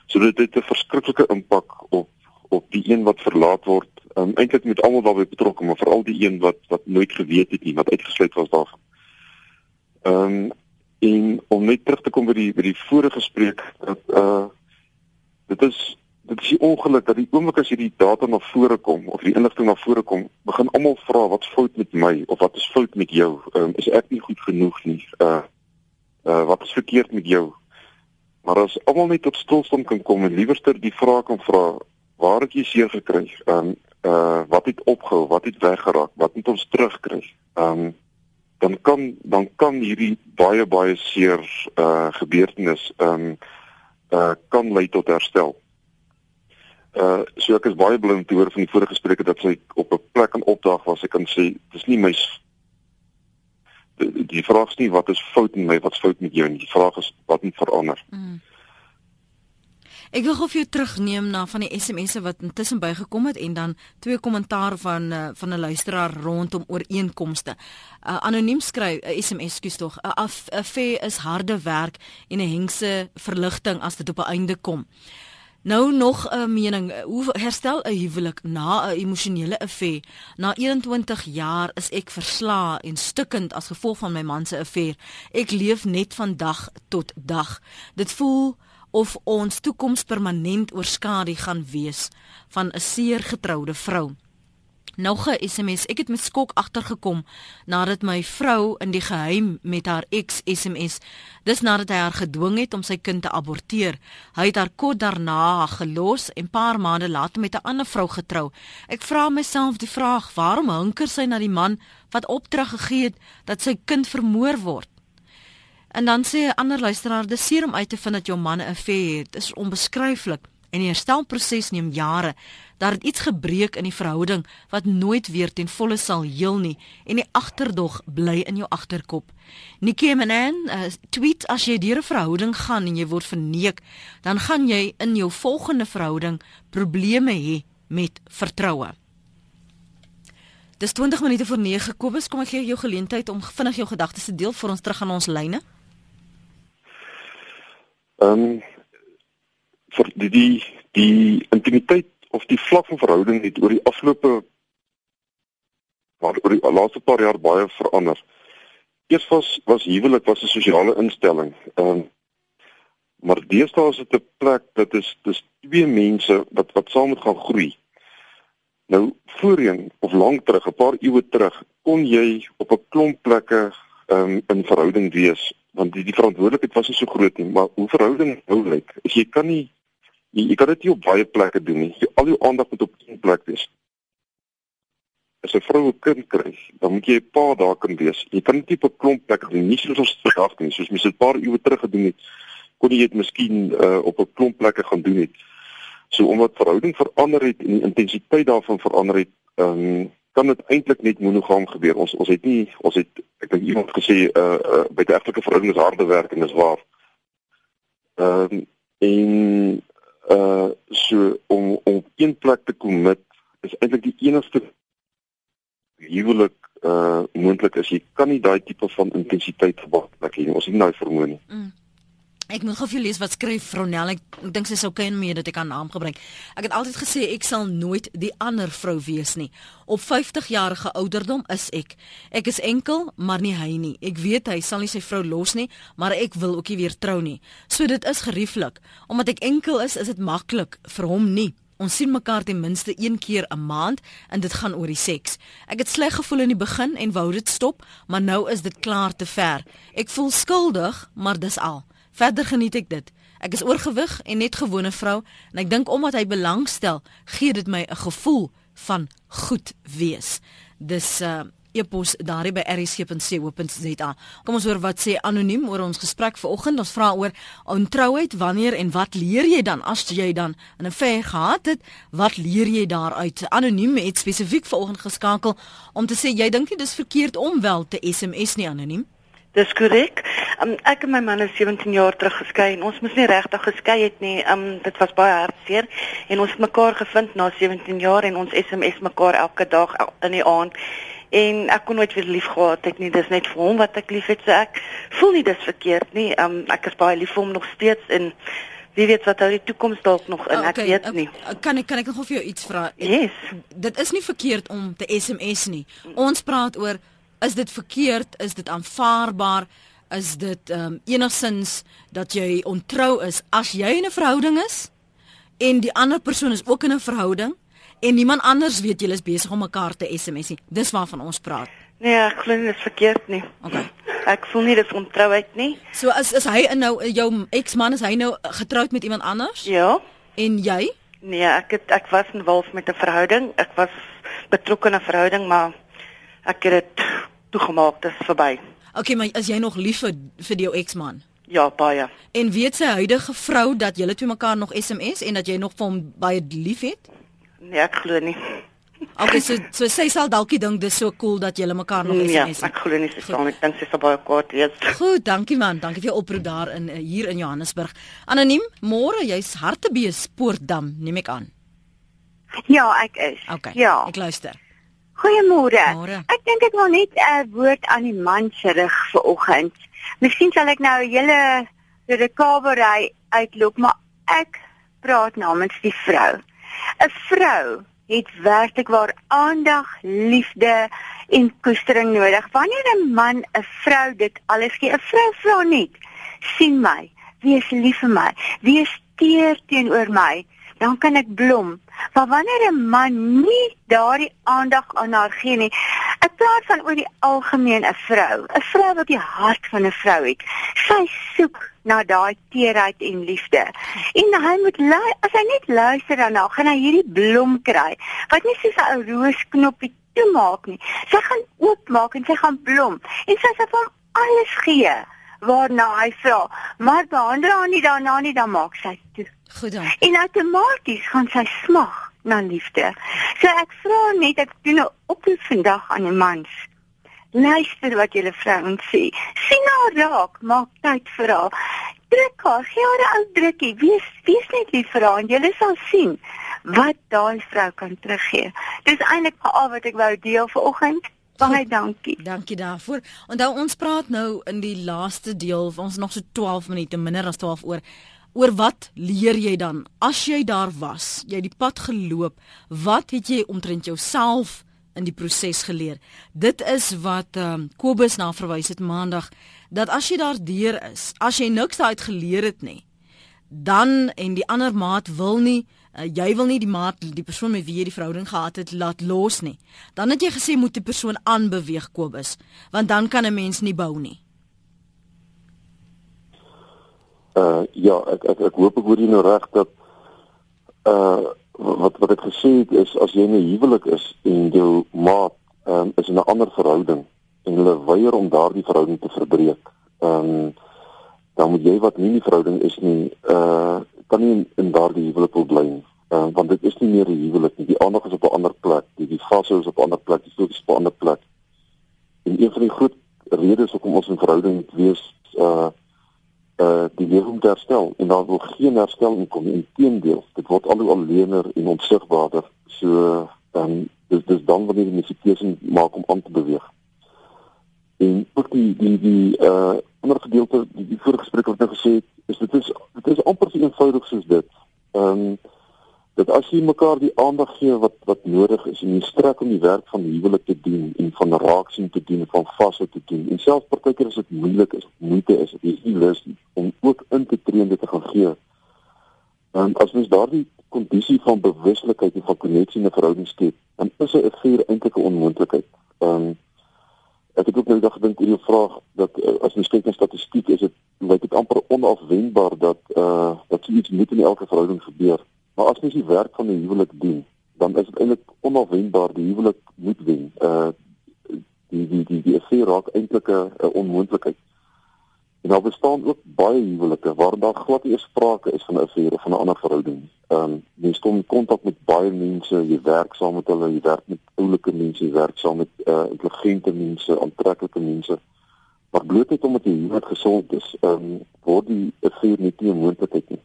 so dit het 'n verskriklike impak op op die een wat verlaat word. Ehm um, eintlik met almal daarbey betrokke, maar veral die een wat wat nooit geweet het nie, wat uitgesluit was daarvan. Ehm um, en om net terug te kom by die by die vorige gesprek dat uh dit is dit is die ongeluk dat die oomblik as hierdie data na vore kom of die inligting na vore kom, begin almal vra wat's fout met my of wat is fout met jou? Ehm um, is ek nie goed genoeg nie? Uh uh wat is verkeerd met jou? Maar as almal net tot stilstand kan kom en liewerster die vraag kan vra, waar het jy seer gekry? Ehm um, uh wat het opgehou? Wat het weggeraak? Wat moet ons terugkry? Ehm um, dan kan dan kan hierdie baie baie seer uh gebeurtenis ehm um, uh kan lei tot herstel. Uh so ek is baie bly om te hoor van die vorige spreker dat sy op 'n plek en opdrag was. Ek kan sê dis nie my die, die vraag is nie wat is fout met my, wat's fout met jou nie. Die vraag is wat moet verander. Mm. Ek wil gou vir jou terugneem na van die SMS'e wat intussen bygekom het en dan twee kommentaar van uh, van 'n luisteraar rondom ooreenkomste. Uh, anoniem skryf 'n uh, SMS skuis tog. 'n uh, fe is harde werk en 'n hengse verligting as dit op 'n einde kom. Nou nog 'n mening, hoe herstel 'n huwelik na 'n emosionele affair? Na 21 jaar is ek versla en stukkend as gevolg van my man se affair. Ek leef net van dag tot dag. Dit voel of ons toekoms permanent oorskadu gaan wees van 'n seer getroude vrou. Nog 'n SMS. Ek het met skok agtergekom nadat my vrou in die geheim met haar ex SMS. Dis nadat hy haar gedwing het om sy kind te aborteer. Hy het haar kort daarna gelos en paar maande later met 'n ander vrou getrou. Ek vra myself die vraag: waarom hunker sy na die man wat opdrag gegee het dat sy kind vermoor word? En dan sê 'n ander luisteraar: "Dis seer om uit te vind dat jou man 'n affair het. Dit is onbeskryflik en die herstelproses neem jare. Daar het iets gebreek in die verhouding wat nooit weer ten volle sal heel nie en die agterdog bly in jou agterkop." Nikki Manan uh, tweet: "As jy deur 'n verhouding gaan en jy word verneek, dan gaan jy in jou volgende verhouding probleme hê met vertroue." Dis 20 minute voor 9. Kobus, kom ek gee jou geleentheid om vinnig jou gedagtes te deel vir ons terug aan ons lyne. Ehm um, vir die die die intimiteit of die vlak van verhouding het oor die afgelope maar oor die laaste paar jaar baie verander. Eers was was huwelik was 'n sosiale instelling. Ehm um, maar deesdae is dit 'n plek dat is dis twee mense wat wat saam moet gaan groei. Nou voorheen of lank terug, 'n paar eeue terug, kon jy op 'n klomp plekke um, in verhouding wees want die die verantwoordelikheid was nie so groot nie, maar hoe verhouding nou lyk, is jy kan nie jy, jy kan dit nie op baie plekke doen nie. Jy, al jou aandag moet op een plek wees. As 'n vrou 'n kind kry, dan moet jy 'n paar dae kan wees. Jy kan nie 'n klomp plekke doen nie, soos ons vandag doen, soos mens 'n paar eeue terug gedoen het. Kon jy dit miskien uh, op 'n klomp plekke gaan doen het. So omdat verhouding verander het en die intensiteit daarvan verander het, ehm um, kan dit eintlik net monogam gebeur. Ons ons het nie ons het ek dink iemand gesê uh, uh by die egtelike verhouding is harde werk en dis waar. Ehm um, en uh so om om een plek te kom met is eintlik die enigste huwelik uh moontlik is jy kan nie daai tipe van intensiteit verwag jy ons nie nou vermoë nie. Mm. Ek moet gou vir lees wat skryf Fronel. Ek, ek dink sy sou ken mee dat ek haar naam gebruik. Ek het altyd gesê ek sal nooit die ander vrou wees nie. Op 50 jarige ouderdom is ek. Ek is enkel, maar nie hy nie. Ek weet hy sal nie sy vrou los nie, maar ek wil ook nie weer trou nie. So dit is gerieflik. Omdat ek enkel is, is dit maklik vir hom nie. Ons sien mekaar ten minste een keer 'n maand en dit gaan oor die seks. Ek het sleg gevoel in die begin en wou dit stop, maar nou is dit klaar te ver. Ek voel skuldig, maar dis al. Verder geniet ek dit. Ek is oorgewig en net gewone vrou en ek dink omdat hy belangstel, gee dit my 'n gevoel van goed wees. Dis uh epos daarby by rsc.co.za. Kom ons hoor wat sê anoniem oor ons gesprek vanoggend. Ons vra oor ontrouheid, wanneer en wat leer jy dan as jy dan 'n affair gehad het? Wat leer jy daaruit? Anoniem het spesifiek vanoggend geskakel om te sê jy dink nie dis verkeerd om wel te SMS nie anoniem. Dis korrek. Um, ek en my man is 17 jaar terug geskei en ons moes nie regtig geskei het nie. Um dit was baie hartseer en ons het mekaar gevind na 17 jaar en ons SMS mekaar elke dag in die aand. En ek kon nooit weer lief gehad het nie. Dis net vir hom wat ek liefhet. So ek voel nie dis verkeerd nie. Um ek is baie lief vir hom nog steeds en wie weet wat hy die toekoms dalk nog in. Okay, ek weet nie. Kan ek kan ek nog vir jou iets vra? Yes. Dit is nie verkeerd om te SMS nie. Ons praat oor is dit verkeerd? Is dit aanvaarbaar? Is dit ehm um, enigsins dat jy ontrou is as jy in 'n verhouding is en die ander persoon is ook in 'n verhouding en niemand anders weet julle is besig om mekaar te SMS nie. Dis waarvan ons praat. Nee, ek glo dit is verkeerd nie. Okay. Ek voel nie dis ontrouheid nie. So as is hy nou jou eksman is hy nou getroud met iemand anders? Ja. En jy? Nee, ek het ek was in wolf met 'n verhouding. Ek was betrokke in 'n verhouding, maar ek het dit toegemaak, dit is verby. Okay, maar as jy nog lief vir vir jou eksman? Ja, baie. En weet sy huidige vrou dat julle twee mekaar nog SMS en dat jy nog vir hom baie lief het? Nee, ek glo nie. Okay, so so sy sal dalk dink dis so cool dat julle mekaar nog Ja, SMS. ek glo nie sy staan ek dink sy sal baie kwaad wees. Goed, dankie man. Dankie vir jou oproep daar in eh, hier in Johannesburg. Anoniem, môre jy's Hartbees Poortdam, neem ek aan. Ja, ek is. Okay. Ja. Ek luister. Goeiemôre. Môre. Ek dink ek wil net 'n uh, woord aan die man se rug vanoggend. Miskien sal ek nou 'n hele redekabery uitloop, maar ek praat namens die vrou. 'n Vrou het werklik waar aandag, liefde en koestering nodig. Wanneer 'n man 'n vrou dit alles gee, 'n vrou vra net: "Sien my, wees lief vir my, wees teer teenoor my." Dan kan ek blom. Maar wanneer 'n man nie daardie aandag aan haar gee nie, ek praat van oor die algemeen 'n vrou, 'n vrou wat die hart van 'n vrou het. Sy soek na daai teerheid en liefde. En hy moet lu- as hy net luister daarna, gaan hy hierdie blom kry. Wat nie soos 'n ou roosknoppie toemaak nie. Sy gaan oopmaak en sy gaan blom en sy sal hom alles gee waarna hy vra. Maar behandel haar nie daarna nie, dan maak sy toe. Goed dan. En outomaties gaan sy smag na liefde. So ek vra net ek doen 'n oproep vandag aan die mans. Luister wat julle vrouens sê. sien haar raak, maak tyd vir haar. Druk haar, gee haar 'n ou drukkie. Wees wees net lief vir haar en julle sal sien wat daai vrou kan teruggee. Dis eintlik al wat ek wou deel vanoggend. Baie dankie. Dankie daarvoor. Onthou ons praat nou in die laaste deel, ons nog so 12 minute minder as 12 oor oor wat leer jy dan as jy daar was, jy het die pad geloop, wat het jy omtrent jouself in die proses geleer? Dit is wat ehm um, Kobus na verwys het maandag dat as jy daar deur is, as jy niks daaruit geleer het nie, dan en die ander maat wil nie uh, jy wil nie die maat die persoon met wie jy die verhouding gehad het laat los nie. Dan het jy gesê moet die persoon aanbeweeg Kobus, want dan kan 'n mens nie bou nie. Uh ja, ek ek ek hoop ek hoor jy nou reg dat uh wat wat ek gesê het is as jy in 'n huwelik is en jou maat um, is in 'n ander verhouding en hulle weier om daardie verhouding te verbreek. Ehm um, dan moet jy wat nie in die verhouding is nie, uh kan nie in, in daardie huwelik wil bly nie. Uh, want dit is nie meer 'n huwelik nie. Die aandag is op 'n ander plek. Die die vashou is op 'n ander plek, die fokus is op 'n ander plek. En een van die groot redes hoekom ons in verhouding moet wees uh uh die lewe om te herstel en daar wil geen herstel inkom nie. Inteendeel, dit word al hoe alleener en onsigbaarder. So dan dis dis dan wanneer jy 'n keuse maak om aan te beweeg. En ook die die die uh ander gedeelte die, die vorige gesprek wat ek nou gesê het, is dit is dit is amper so eenvoudig soos dit. Ehm um, dat as jy mekaar die aandag gee wat wat nodig is en jy strek om die werk van die huwelik te doen en van raaksien te doen van vashou te doen en selfs partykeer as dit moeilik is, moeite is, jy is nie lus om ook in te tree en dit te gaan gee. En as mens daardie kondisie van bewuslikheid en van koneksie in 'n verhouding skep, dan is 'n vuur eintlik 'n onmoontlikheid. Ehm um, ek het ook nou dag gedink oor die vraag dat uh, as jy kyk na statistiek is dit lyk dit amper onafwendbaar dat uh dat so iets moet in elke verhouding gebeur. Maar as mens die werk van 'n huwelik doen, dan is dit eintlik onafwendbaar die huwelik moet wen. Uh die die die die affair raak eintlik 'n onmoontlikheid. En daar bestaan ook baie huwelike waar daar glad nie sprake is van 'n affair of van 'n ander verhouding. Ehm um, jy kom in kontak met baie mense, jy werk saam met hulle, jy werk met oulike mense, jy werk saam met uh intelligente mense, aantreklike mense. Maar blootheid omdat jy huwelik gesond is, ehm um, word die affair net nie 'n moontlikheid nie.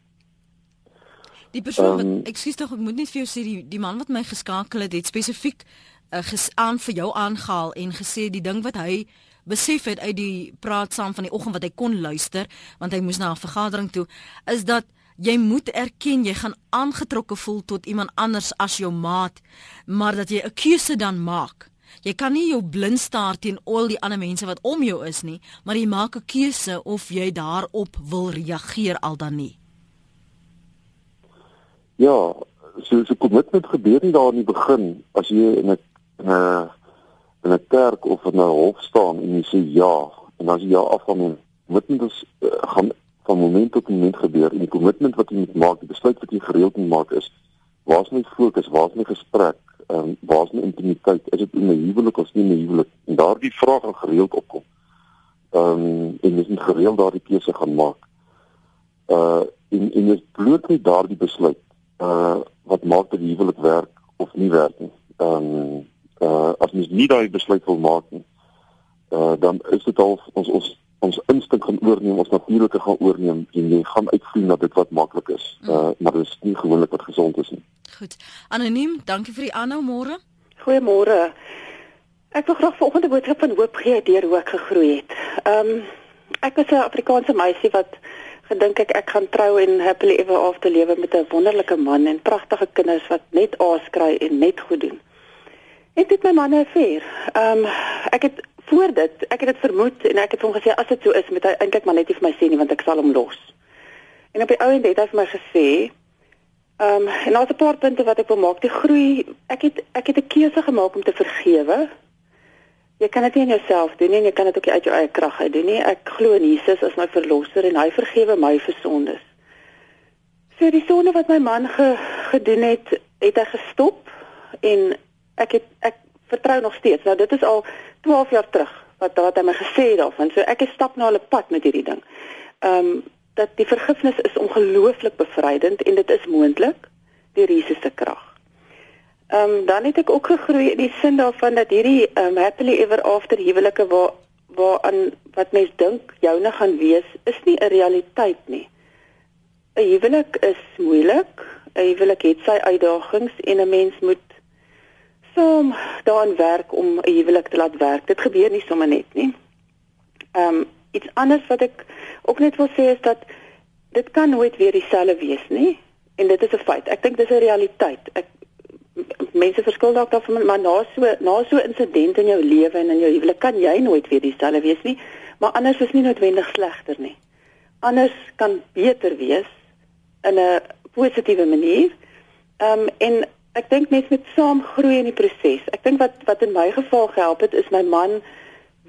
Die persoon Ehm, wat ekskuus tog ek moet net vir jou sê die die man wat my geskakel het, het spesifiek uh, ges, aan vir jou aangehaal en gesê die ding wat hy besef het uit die praat saam van die oggend wat hy kon luister want hy moes na 'n vergadering toe is dat jy moet erken jy gaan aangetrokke voel tot iemand anders as jou maat maar dat jy 'n keuse dan maak Jy kan nie jou blind staar teen al die ander mense wat om jou is nie, maar jy maak 'n keuse of jy daarop wil reageer al dan nie. Ja, so so kommitment gebeur nie daar in die begin as jy in 'n in 'n kerk of in 'n hof staan en jy sê ja en as jy ja afgaan en kommitment is uh, gaan van moment tot moment gebeur en die kommitment wat jy moet maak, die besluit wat jy gereeld moet maak is waar is my fokus, waar is my gesprek, ehm um, waar is my intimiteit, is dit in 'n huwelik of nie in 'n huwelik? En daardie vraag gaan gereeld opkom. Ehm um, en jy moet gereeld daardie keuse gaan maak. Uh en en jy bloot net daardie besluit uh wat maak dat die huwelik werk of nie werk nie. Ehm um, uh as mens nie daai besluit wil maak nie, uh dan is dit al ons ons ons instink gaan oorneem, ons natuurlike gaan oorneem en jy gaan uitvloei na dit wat maklik is. Uh maar dit is nie gewoonlik wat gesond is nie. Goed. Anoniem, dankie vir die aanhou môre. Goeiemôre. Ek wil graag vanoggend 'n boodskap van hoop gee deur hoe ek gegroei het. Ehm um, ek was 'n Afrikaanse meisie wat gedink ek ek gaan trou en happily ever after lewe met 'n wonderlike man en pragtige kinders wat net aas kry en net goed doen. Ek het my man affair. Ehm um, ek het voor dit, ek het dit vermoed en ek het hom gesê as dit so is, moet hy eintlik maar net nie vir my sê nie want ek sal hom los. En op die ou end het hy vir my gesê, ehm um, en daar's 'n paar punte wat ek wil maak. Die groei, ek het ek het 'n keuse gemaak om te vergewe Jy kan dit nie in jouself doen nie en jy kan dit ook nie uit jou eie krag uit doen nie. Ek glo in Jesus as my verlosser en hy vergewe my vir sondes. So die sonde wat my man ge, gedoen het, het hy gestop en ek het ek vertrou nog steeds. Nou dit is al 12 jaar terug wat wat hy my gesê het daarvan. So ek is stap na 'n pad met hierdie ding. Ehm um, dat die vergifnis is ongelooflik bevrydend en dit is moontlik deur Jesus se krag. Ehm um, dan het ek ook gegroei in die sin daarvan dat hierdie ehm um, happily ever after huwelike waar waar aan wat mens dink joune gaan wees, is nie 'n realiteit nie. 'n Huwelik is moeilik. 'n Huwelik het sy uitdagings en 'n mens moet saam daaraan werk om 'n huwelik te laat werk. Dit gebeur nie sommer net nie. Ehm um, iets anders wat ek ook net wil sê is dat dit kan nooit weer dieselfde wees nie en dit is 'n feit. Ek dink dis 'n realiteit. Ek mense verskil dalk daarvan maar na so na so 'n insident in jou lewe en in jou huwelik kan jy nooit weer dieselfde wees nie maar anders is nie noodwendig slegter nie anders kan beter wees in 'n positiewe manier um, en ek dink mense moet saam groei in die proses ek dink wat wat in my geval gehelp het is my man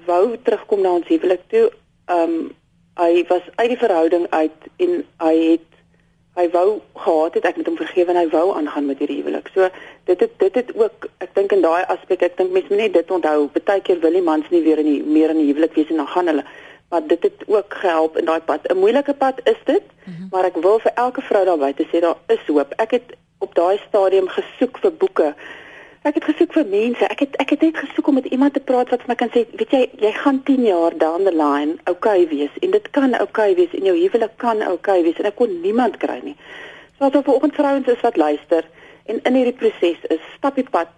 wou terugkom na ons huwelik toe um, hy was uit die verhouding uit en hy het hy wou gehad het ek met hom vergewe en hy wou aangaan met hierdie huwelik. So dit het dit het ook ek dink in daai aspek ek dink mense moet net dit onthou. Partykeer wil die mans nie weer in die meer in die huwelik wees en dan gaan hulle. Maar dit het ook gehelp in daai pad. 'n Moeilike pad is dit, mm -hmm. maar ek wil vir elke vrou daar buite sê daar is hoop. Ek het op daai stadium gesoek vir boeke Ek het gesoek vir mense. Ek het ek het net gesoek om met iemand te praat wat vir my kan sê, weet jy, jy gaan 10 jaar down the line okay wees en dit kan okay wees en jou huwelik kan okay wees en ek kon niemand kry nie. So as daar vanoggend vrouens is wat luister en in hierdie proses is, stap die pad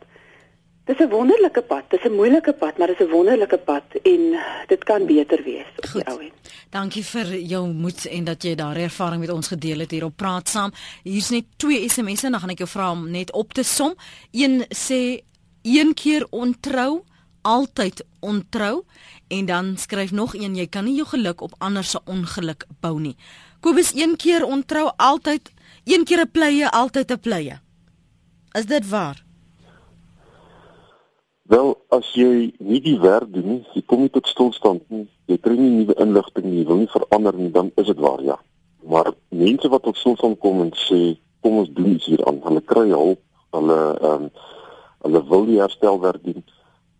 Dis 'n wonderlike pad. Dis 'n moeilike pad, maar dis 'n wonderlike pad en dit kan beter wees op die ou end. Dankie vir jou moed en dat jy daardie ervaring met ons gedeel het hier op Praat Saam. Hier's net twee SMS'e en dan gaan ek jou vra om net op te som. Een sê een keer ontrou, altyd ontrou en dan skryf nog een jy kan nie jou geluk op ander se ongeluk bou nie. Kobus een keer ontrou, altyd een keer 'n pleie, altyd 'n pleie. Is dit waar? Wel, as jy nie die werk doen nie, jy kom nie tot stilstand nie, jy kry nie nuwe inligting nie, wil nie verander nie, dan is dit waar ja. Maar mense wat tot stilstand kom en sê kom ons doen iets hieraan, hulle kry hulp, hulle ehm um, hulle wil die herstelwerk doen.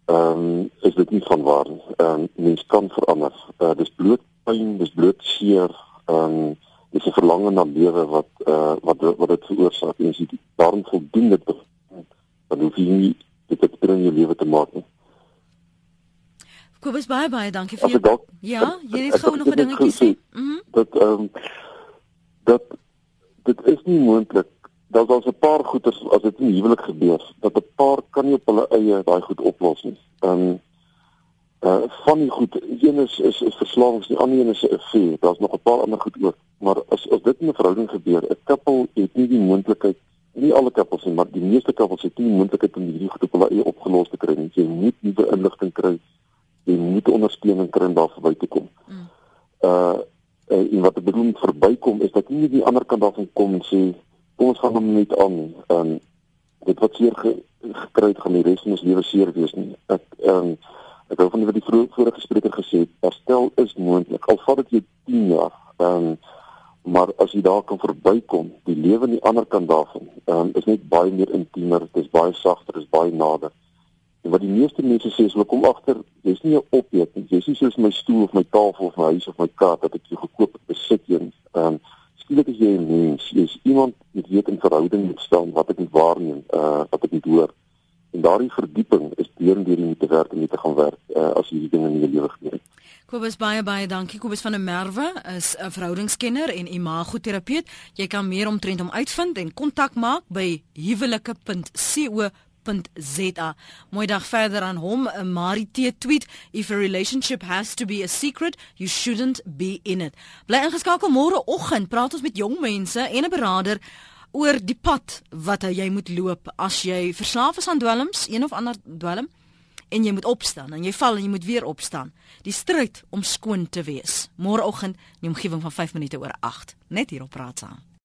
Ehm um, is dit nie van waar nie. Ehm um, mens kan verander. Uh, dis bloot pyn, dis bloot seer. Ehm um, dis 'n verlange na lewe wat uh, wat wat dit veroorsaak en as jy daarom voldoen dit dan hoef jy nie dit het in jou lewe te maak nie. Kobus baie baie dankie vir jou. Dalk, ja, jy het gou nog 'n dingetjie sê. Mhm. Dat ehm um, dat dit is nie moontlik dat daar's 'n paar goeters as dit in huwelik gebeur dat 'n paar kan nie op hulle eie daai goed oplos nie. Ehm um, uh van die goed een is is, is verslawings die ander een is 'n affair daar's nog 'n paar ander goed ook maar as as dit in 'n verhouding gebeur 'n koppel het nie die moontlikheid nie alle koppels nie, maar die meeste koppels het nie moontlikheid om hierdie goed op hulle eie opgelos te kry nie. Jy moet nuwe inligting kry. Jy moet ondersteuning kry om daar verby te kom. Mm. Uh en wat ek bedoel met verbykom is dat nie die ander kant daarvan kom en sê kom ons gaan hom net aan. Ehm um, dit wat seer ge, gekry het gaan die res van ons lewe seer wees nie. Ek ehm um, ek wou van die vorige spreker gesê, herstel is moontlik. Al vat dit jou 10 jaar. Ehm um, maar as jy daar kan verbykom, die lewe aan die ander kant daarvan, um, is net baie meer intiemer, dit is baie sagter, dit is baie nader. En wat die meeste mense sê is hulle kom agter, jy's nie 'n objek nie, jy's nie soos my stoel of my tafel of my huis of my kaart wat ek jou gekoop het besit een. Ehm um, skielik is jy 'n mens, jy's iemand wat weet in verhouding moet staan wat ek moet waarneem, uh wat ek moet hoor. En daardie verdieping is deur deur die te werk en te gaan werk uh, as jy dinge in jou lewe gedoen. Kobus baie baie dankie. Kobus van der Merwe is 'n verhoudingskenner en imagoterapeut. Jy kan meer omtrent hom uitvind en kontak maak by huwelike.co.za. Mooi dag verder aan hom. 'n Marite tweet: If a relationship has to be a secret, you shouldn't be in it. Bly ingeskakel môre oggend. Praat ons met jong mense en 'n beraader oor die pad wat jy moet loop as jy verslaaf is aan dwelms, een of ander dwelm en jy moet opstaan en jy val en jy moet weer opstaan. Die stryd om skoon te wees. Môreoggend, in die omgewing van 5 minute oor 8, net hier op Praat saam.